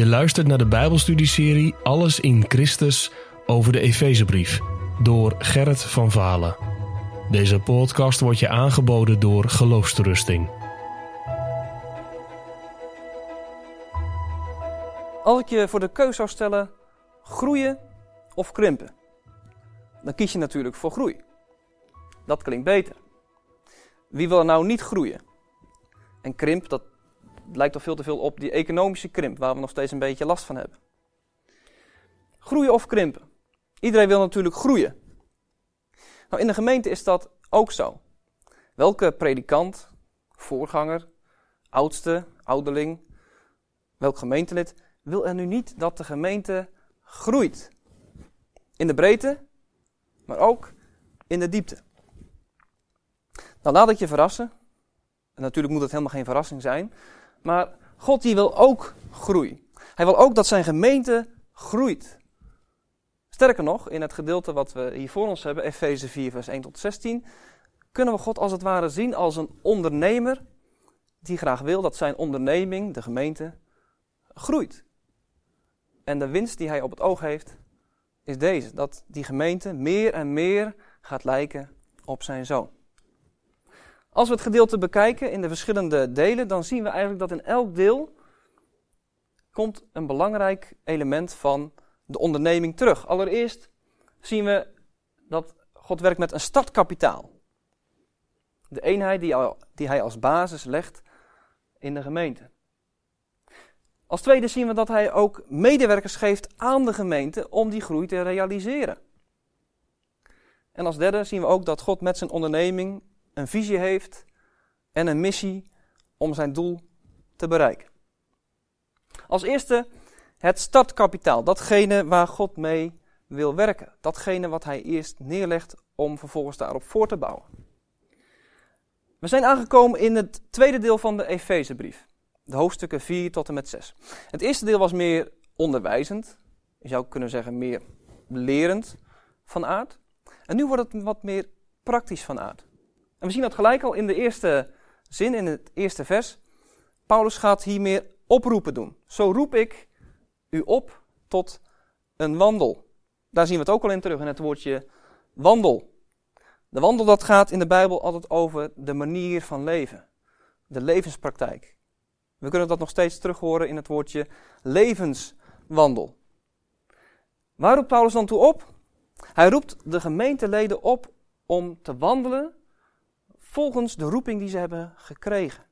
Je luistert naar de Bijbelstudieserie Alles in Christus over de Efezebrief door Gerrit van Valen. Deze podcast wordt je aangeboden door Geloofsterusting. Als ik je voor de keus zou stellen, groeien of krimpen, dan kies je natuurlijk voor groei. Dat klinkt beter. Wie wil nou niet groeien? En krimp, dat lijkt toch veel te veel op die economische krimp, waar we nog steeds een beetje last van hebben. Groeien of krimpen? Iedereen wil natuurlijk groeien. Nou, in de gemeente is dat ook zo. Welke predikant, voorganger, oudste, ouderling, welk gemeentelid wil er nu niet dat de gemeente groeit? In de breedte, maar ook in de diepte. Nou, laat ik je verrassen. En natuurlijk moet het helemaal geen verrassing zijn. Maar God die wil ook groei. Hij wil ook dat zijn gemeente groeit. Sterker nog, in het gedeelte wat we hier voor ons hebben, Efeze 4, vers 1 tot 16, kunnen we God als het ware zien als een ondernemer die graag wil dat zijn onderneming, de gemeente, groeit. En de winst die hij op het oog heeft, is deze: dat die gemeente meer en meer gaat lijken op zijn zoon. Als we het gedeelte bekijken in de verschillende delen, dan zien we eigenlijk dat in elk deel komt een belangrijk element van de onderneming terug. Allereerst zien we dat God werkt met een startkapitaal. De eenheid die, die hij als basis legt in de gemeente. Als tweede zien we dat hij ook medewerkers geeft aan de gemeente om die groei te realiseren. En als derde zien we ook dat God met zijn onderneming een visie heeft en een missie om zijn doel te bereiken. Als eerste het startkapitaal, datgene waar God mee wil werken. Datgene wat hij eerst neerlegt om vervolgens daarop voor te bouwen. We zijn aangekomen in het tweede deel van de Efezebrief. De hoofdstukken 4 tot en met 6. Het eerste deel was meer onderwijzend. Je zou kunnen zeggen meer lerend van aard. En nu wordt het wat meer praktisch van aard. En we zien dat gelijk al in de eerste zin, in het eerste vers. Paulus gaat hier meer oproepen doen. Zo roep ik u op tot een wandel. Daar zien we het ook al in terug in het woordje wandel. De wandel dat gaat in de Bijbel altijd over de manier van leven. De levenspraktijk. We kunnen dat nog steeds terug horen in het woordje levenswandel. Waar roept Paulus dan toe op? Hij roept de gemeenteleden op om te wandelen volgens de roeping die ze hebben gekregen.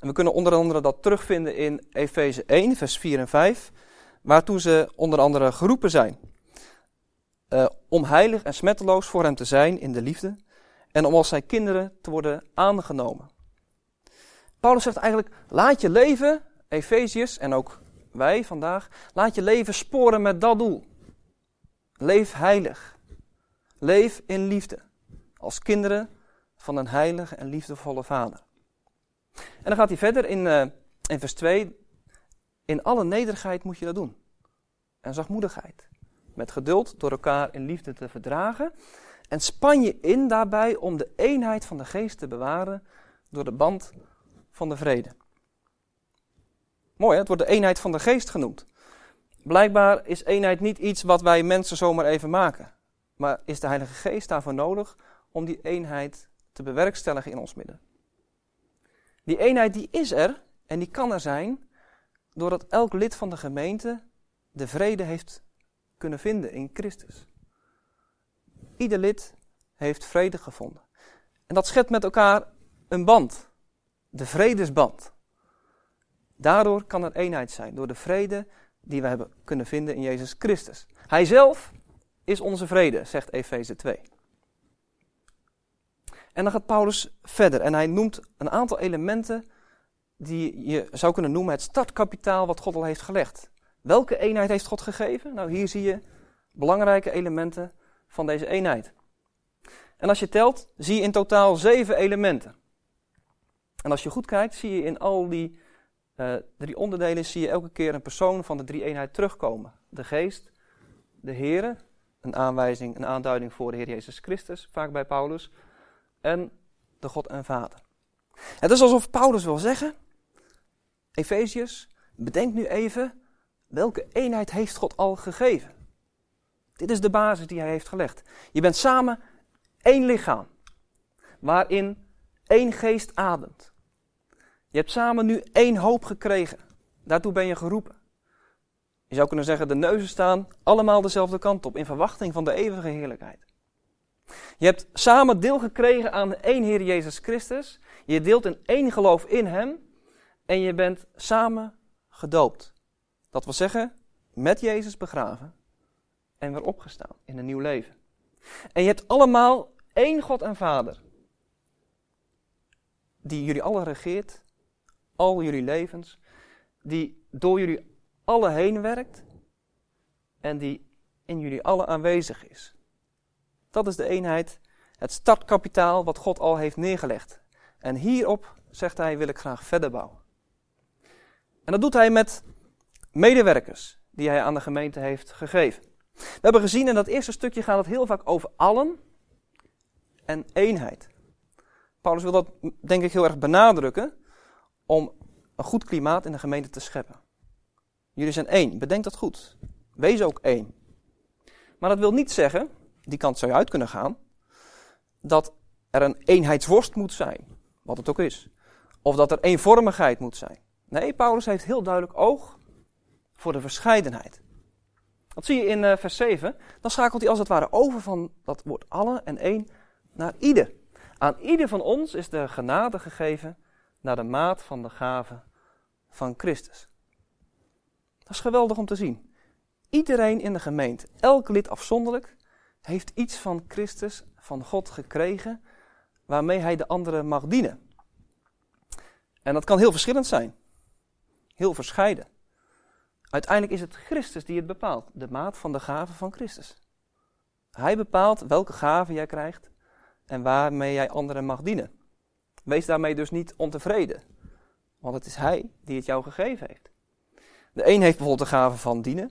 En we kunnen onder andere dat terugvinden in Efeze 1, vers 4 en 5, waartoe ze onder andere geroepen zijn. Uh, om heilig en smetteloos voor hem te zijn in de liefde en om als zijn kinderen te worden aangenomen. Paulus zegt eigenlijk, laat je leven, Efeziërs en ook wij vandaag, laat je leven sporen met dat doel. Leef heilig. Leef in liefde. Als kinderen van een heilige en liefdevolle Vader. En dan gaat hij verder in, uh, in vers 2. In alle nederigheid moet je dat doen. En zachtmoedigheid. Met geduld door elkaar in liefde te verdragen. En span je in daarbij om de eenheid van de geest te bewaren door de band van de vrede. Mooi, hè? het wordt de eenheid van de geest genoemd. Blijkbaar is eenheid niet iets wat wij mensen zomaar even maken. Maar is de Heilige Geest daarvoor nodig om die eenheid te bewerkstelligen in ons midden. Die eenheid die is er en die kan er zijn doordat elk lid van de gemeente de vrede heeft kunnen vinden in Christus. Ieder lid heeft vrede gevonden. En dat schept met elkaar een band, de vredesband. Daardoor kan er eenheid zijn, door de vrede die we hebben kunnen vinden in Jezus Christus. Hij zelf is onze vrede, zegt Efeze 2. En dan gaat Paulus verder en hij noemt een aantal elementen die je zou kunnen noemen het startkapitaal wat God al heeft gelegd. Welke eenheid heeft God gegeven? Nou, hier zie je belangrijke elementen van deze eenheid. En als je telt, zie je in totaal zeven elementen. En als je goed kijkt, zie je in al die uh, drie onderdelen zie je elke keer een persoon van de drie eenheid terugkomen. De geest, de Here, een aanwijzing, een aanduiding voor de Heer Jezus Christus, vaak bij Paulus en de God en Vader. Het is alsof Paulus wil zeggen, Efeziërs, bedenk nu even, welke eenheid heeft God al gegeven? Dit is de basis die hij heeft gelegd. Je bent samen één lichaam, waarin één geest ademt. Je hebt samen nu één hoop gekregen. Daartoe ben je geroepen. Je zou kunnen zeggen, de neuzen staan allemaal dezelfde kant op, in verwachting van de eeuwige heerlijkheid. Je hebt samen deel gekregen aan één Heer Jezus Christus. Je deelt in één geloof in Hem. En je bent samen gedoopt. Dat wil zeggen, met Jezus begraven en weer opgestaan in een nieuw leven. En je hebt allemaal één God en Vader. Die jullie alle regeert, al jullie levens. Die door jullie alle heen werkt. En die in jullie alle aanwezig is. Dat is de eenheid, het startkapitaal wat God al heeft neergelegd. En hierop, zegt hij, wil ik graag verder bouwen. En dat doet hij met medewerkers die hij aan de gemeente heeft gegeven. We hebben gezien in dat eerste stukje gaat het heel vaak over allen en eenheid. Paulus wil dat denk ik heel erg benadrukken om een goed klimaat in de gemeente te scheppen. Jullie zijn één, bedenk dat goed. Wees ook één. Maar dat wil niet zeggen, die kant zou je uit kunnen gaan, dat er een eenheidsworst moet zijn, wat het ook is. Of dat er eenvormigheid moet zijn. Nee, Paulus heeft heel duidelijk oog voor de verscheidenheid. Dat zie je in uh, vers 7. Dan schakelt hij als het ware over van dat woord alle en één naar ieder. Aan ieder van ons is de genade gegeven naar de maat van de gave van Christus. Dat is geweldig om te zien. Iedereen in de gemeente, elk lid afzonderlijk, heeft iets van Christus, van God gekregen, waarmee hij de anderen mag dienen. En dat kan heel verschillend zijn. Heel verscheiden. Uiteindelijk is het Christus die het bepaalt. De maat van de gave van Christus. Hij bepaalt welke gave jij krijgt en waarmee jij anderen mag dienen. Wees daarmee dus niet ontevreden. Want het is Hij die het jou gegeven heeft. De een heeft bijvoorbeeld de gave van dienen.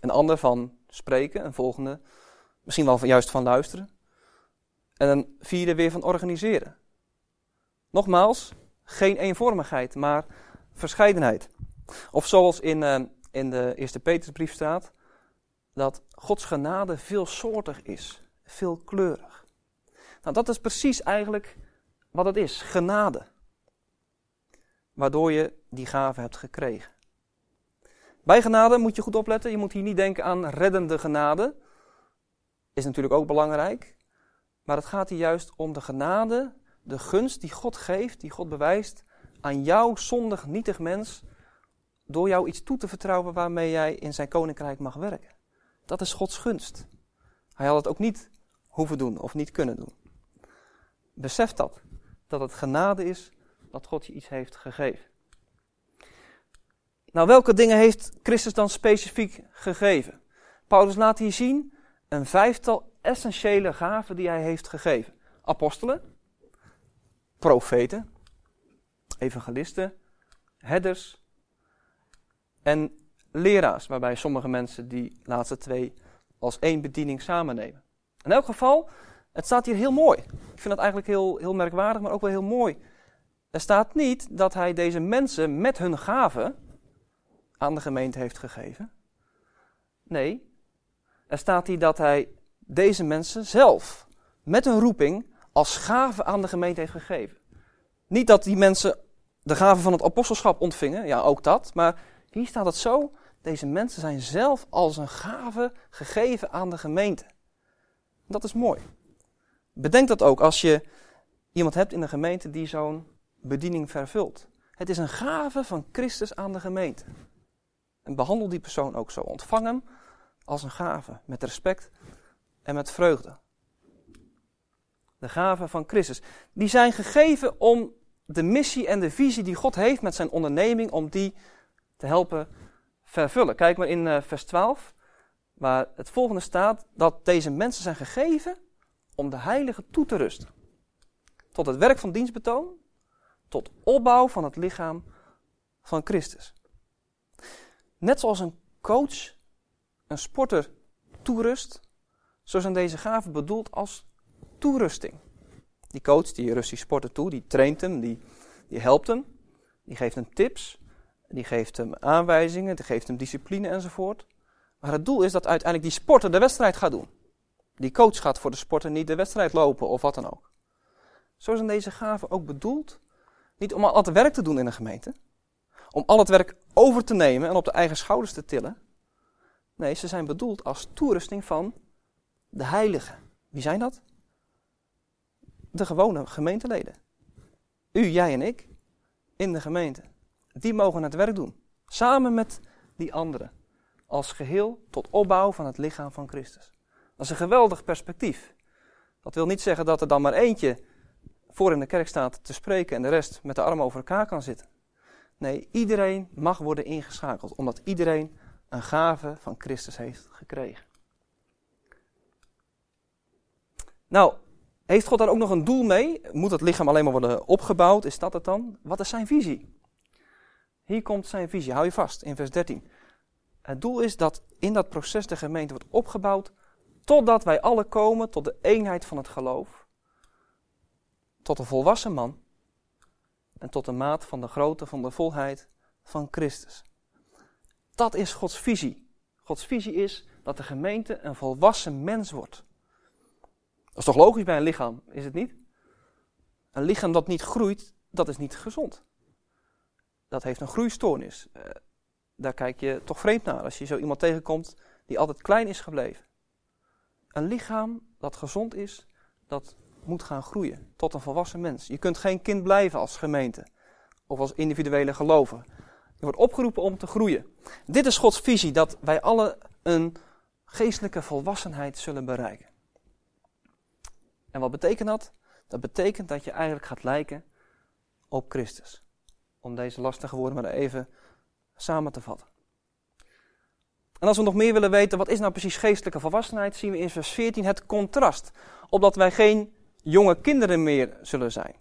Een ander van spreken. Een volgende misschien wel juist van luisteren. En een vierde weer van organiseren. Nogmaals, geen eenvormigheid, maar verscheidenheid. Of zoals in, uh, in de eerste Petersbrief staat, dat Gods genade veelsoortig is, veelkleurig. Nou, dat is precies eigenlijk wat het is, genade. Waardoor je die gave hebt gekregen. Bij genade moet je goed opletten, je moet hier niet denken aan reddende genade. Is natuurlijk ook belangrijk. Maar het gaat hier juist om de genade, de gunst die God geeft, die God bewijst aan jouw zondig, nietig mens, door jou iets toe te vertrouwen waarmee jij in zijn koninkrijk mag werken. Dat is Gods gunst. Hij had het ook niet hoeven doen of niet kunnen doen. Besef dat, dat het genade is dat God je iets heeft gegeven. Nou, welke dingen heeft Christus dan specifiek gegeven? Paulus laat hier zien een vijftal essentiële gaven die hij heeft gegeven. Apostelen, profeten, evangelisten, herders en leraars, waarbij sommige mensen die laatste twee als één bediening samennemen. In elk geval, het staat hier heel mooi. Ik vind het eigenlijk heel, heel merkwaardig, maar ook wel heel mooi. Er staat niet dat hij deze mensen met hun gaven aan de gemeente heeft gegeven. Nee, er staat hier dat hij deze mensen zelf met een roeping als gave aan de gemeente heeft gegeven. Niet dat die mensen de gave van het apostelschap ontvingen, ja ook dat, maar hier staat het zo, deze mensen zijn zelf als een gave gegeven aan de gemeente. Dat is mooi. Bedenk dat ook als je iemand hebt in de gemeente die zo'n bediening vervult. Het is een gave van Christus aan de gemeente. En behandel die persoon ook zo. Ontvang hem als een gave, met respect en met vreugde. De gaven van Christus. Die zijn gegeven om de missie en de visie die God heeft met zijn onderneming, om die te helpen vervullen. Kijk maar in uh, vers 12, waar het volgende staat, dat deze mensen zijn gegeven om de heilige toe te rusten. Tot het werk van dienstbetoon, tot opbouw van het lichaam van Christus. Net zoals een coach een sporter toerust, zo zijn deze gaven bedoeld als toerusting. Die coach die rust die sporter toe, die traint hem, die, die helpt hem, die geeft hem tips, Die geeft hem aanwijzingen, die geeft hem discipline enzovoort. Maar het doel is dat uiteindelijk die sporter de wedstrijd gaat doen. Die coach gaat voor de sporter niet de wedstrijd lopen of wat dan ook. Zo zijn deze gaven ook bedoeld. Niet om al het werk te doen in een gemeente. Om al het werk over te nemen en op de eigen schouders te tillen. Nee, ze zijn bedoeld als toerusting van de heiligen. Wie zijn dat? De gewone gemeenteleden. U, jij en ik in de gemeente. Die mogen het werk doen. Samen met die anderen. Als geheel tot opbouw van het lichaam van Christus. Dat is een geweldig perspectief. Dat wil niet zeggen dat er dan maar eentje voor in de kerk staat te spreken en de rest met de armen over elkaar kan zitten. Nee, iedereen mag worden ingeschakeld, omdat iedereen een gave van Christus heeft gekregen. Nou, heeft God daar ook nog een doel mee? Moet het lichaam alleen maar worden opgebouwd? Is dat het dan? Wat is zijn visie? Hier komt zijn visie, hou je vast, in vers 13. Het doel is dat in dat proces de gemeente wordt opgebouwd totdat wij alle komen tot de eenheid van het geloof, tot een volwassen man en tot de maat van de grootte van de volheid van Christus. Dat is Gods visie. Gods visie is dat de gemeente een volwassen mens wordt. Dat is toch logisch bij een lichaam, is het niet? Een lichaam dat niet groeit, dat is niet gezond. Dat heeft een groeistoornis. Uh, daar kijk je toch vreemd naar als je zo iemand tegenkomt die altijd klein is gebleven. Een lichaam dat gezond is, dat moet gaan groeien tot een volwassen mens. Je kunt geen kind blijven als gemeente of als individuele gelover. Je wordt opgeroepen om te groeien. Dit is Gods visie, dat wij alle een geestelijke volwassenheid zullen bereiken. En wat betekent dat? Dat betekent dat je eigenlijk gaat lijken op Christus. Om deze lastige woorden maar even samen te vatten. En als we nog meer willen weten, wat is nou precies geestelijke volwassenheid, zien we in vers 14 het contrast. Opdat wij geen jonge kinderen meer zullen zijn.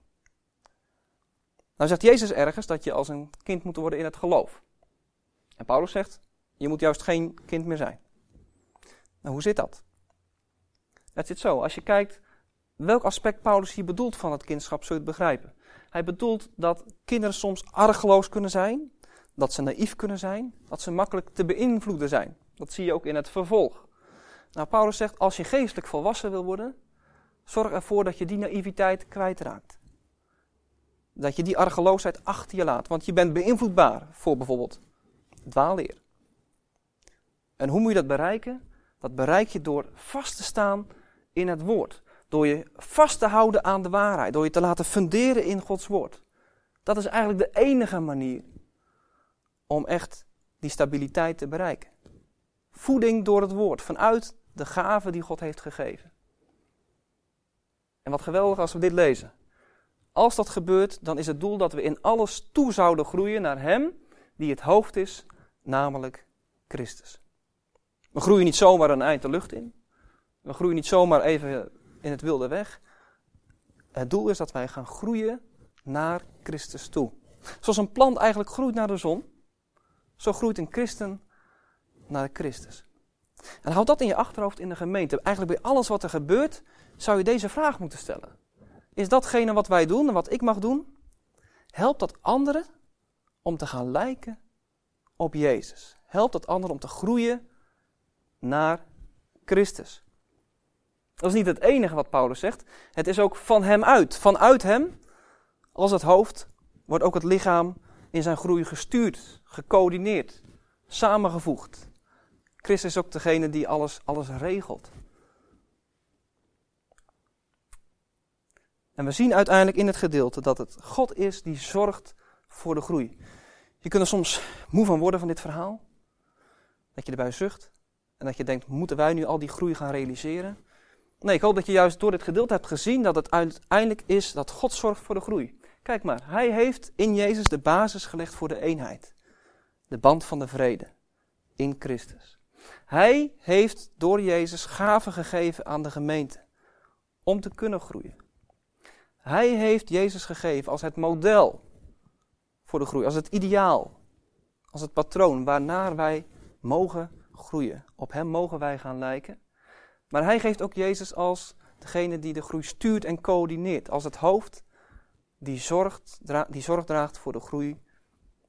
Nou zegt Jezus ergens dat je als een kind moet worden in het geloof. En Paulus zegt, je moet juist geen kind meer zijn. Nou, hoe zit dat? Het zit zo, als je kijkt welk aspect Paulus hier bedoelt van het kindschap, zul je het begrijpen. Hij bedoelt dat kinderen soms argeloos kunnen zijn, dat ze naïef kunnen zijn, dat ze makkelijk te beïnvloeden zijn. Dat zie je ook in het vervolg. Nou, Paulus zegt, als je geestelijk volwassen wil worden, zorg ervoor dat je die naïviteit kwijtraakt. Dat je die argeloosheid achter je laat, want je bent beïnvloedbaar voor bijvoorbeeld dwaalleer. En hoe moet je dat bereiken? Dat bereik je door vast te staan in het woord. Door je vast te houden aan de waarheid. Door je te laten funderen in Gods woord. Dat is eigenlijk de enige manier om echt die stabiliteit te bereiken. Voeding door het woord, vanuit de gave die God heeft gegeven. En wat geweldig als we dit lezen. Als dat gebeurt, dan is het doel dat we in alles toe zouden groeien naar Hem die het hoofd is, namelijk Christus. We groeien niet zomaar een eind de lucht in. We groeien niet zomaar even in het wilde weg. Het doel is dat wij gaan groeien naar Christus toe. Zoals een plant eigenlijk groeit naar de zon, zo groeit een christen naar Christus. En houd dat in je achterhoofd in de gemeente. Eigenlijk bij alles wat er gebeurt, zou je deze vraag moeten stellen. Is datgene wat wij doen en wat ik mag doen, helpt dat anderen om te gaan lijken op Jezus? Helpt dat anderen om te groeien naar Christus? Dat is niet het enige wat Paulus zegt. Het is ook van hem uit. Vanuit hem, als het hoofd, wordt ook het lichaam in zijn groei gestuurd, gecoördineerd, samengevoegd. Christus is ook degene die alles, alles regelt. En we zien uiteindelijk in het gedeelte dat het God is die zorgt voor de groei. Je kunt er soms moe van worden van dit verhaal. Dat je erbij zucht. En dat je denkt, moeten wij nu al die groei gaan realiseren? Nee, ik hoop dat je juist door dit gedeelte hebt gezien dat het uiteindelijk is dat God zorgt voor de groei. Kijk maar, hij heeft in Jezus de basis gelegd voor de eenheid. De band van de vrede in Christus. Hij heeft door Jezus gaven gegeven aan de gemeente om te kunnen groeien. Hij heeft Jezus gegeven als het model voor de groei, als het ideaal, als het patroon waarnaar wij mogen groeien. Op Hem mogen wij gaan lijken. Maar Hij geeft ook Jezus als degene die de groei stuurt en coördineert, als het hoofd die, zorgt, die zorg draagt voor de groei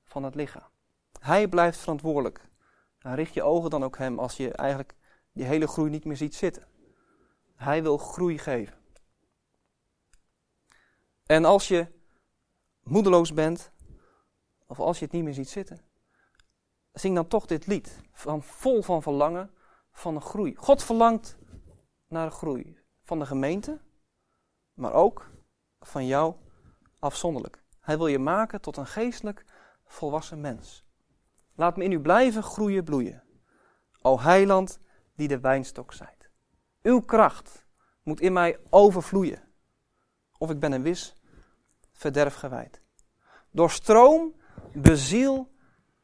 van het lichaam. Hij blijft verantwoordelijk. Nou, richt je ogen dan ook hem als je eigenlijk die hele groei niet meer ziet zitten. Hij wil groei geven. En als je moedeloos bent, of als je het niet meer ziet zitten, zing dan toch dit lied. Van vol van verlangen van een groei. God verlangt naar een groei. Van de gemeente, maar ook van jou afzonderlijk. Hij wil je maken tot een geestelijk volwassen mens. Laat me in u blijven groeien, bloeien. O heiland die de wijnstok zijt. Uw kracht moet in mij overvloeien. Of ik ben een wis verderf gewijd. Doorstroom, beziel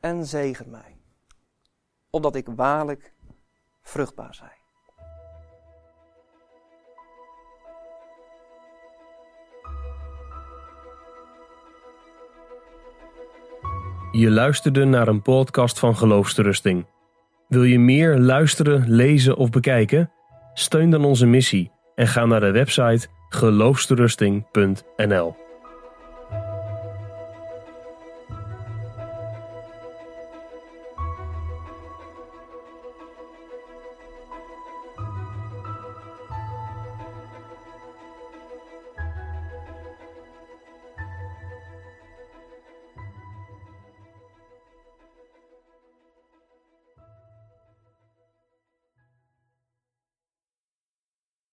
en zegen mij. Opdat ik waarlijk vruchtbaar zij. Je luisterde naar een podcast van Geloofsterusting. Wil je meer luisteren, lezen of bekijken? Steun dan onze missie en ga naar de website geloofsterusting.nl.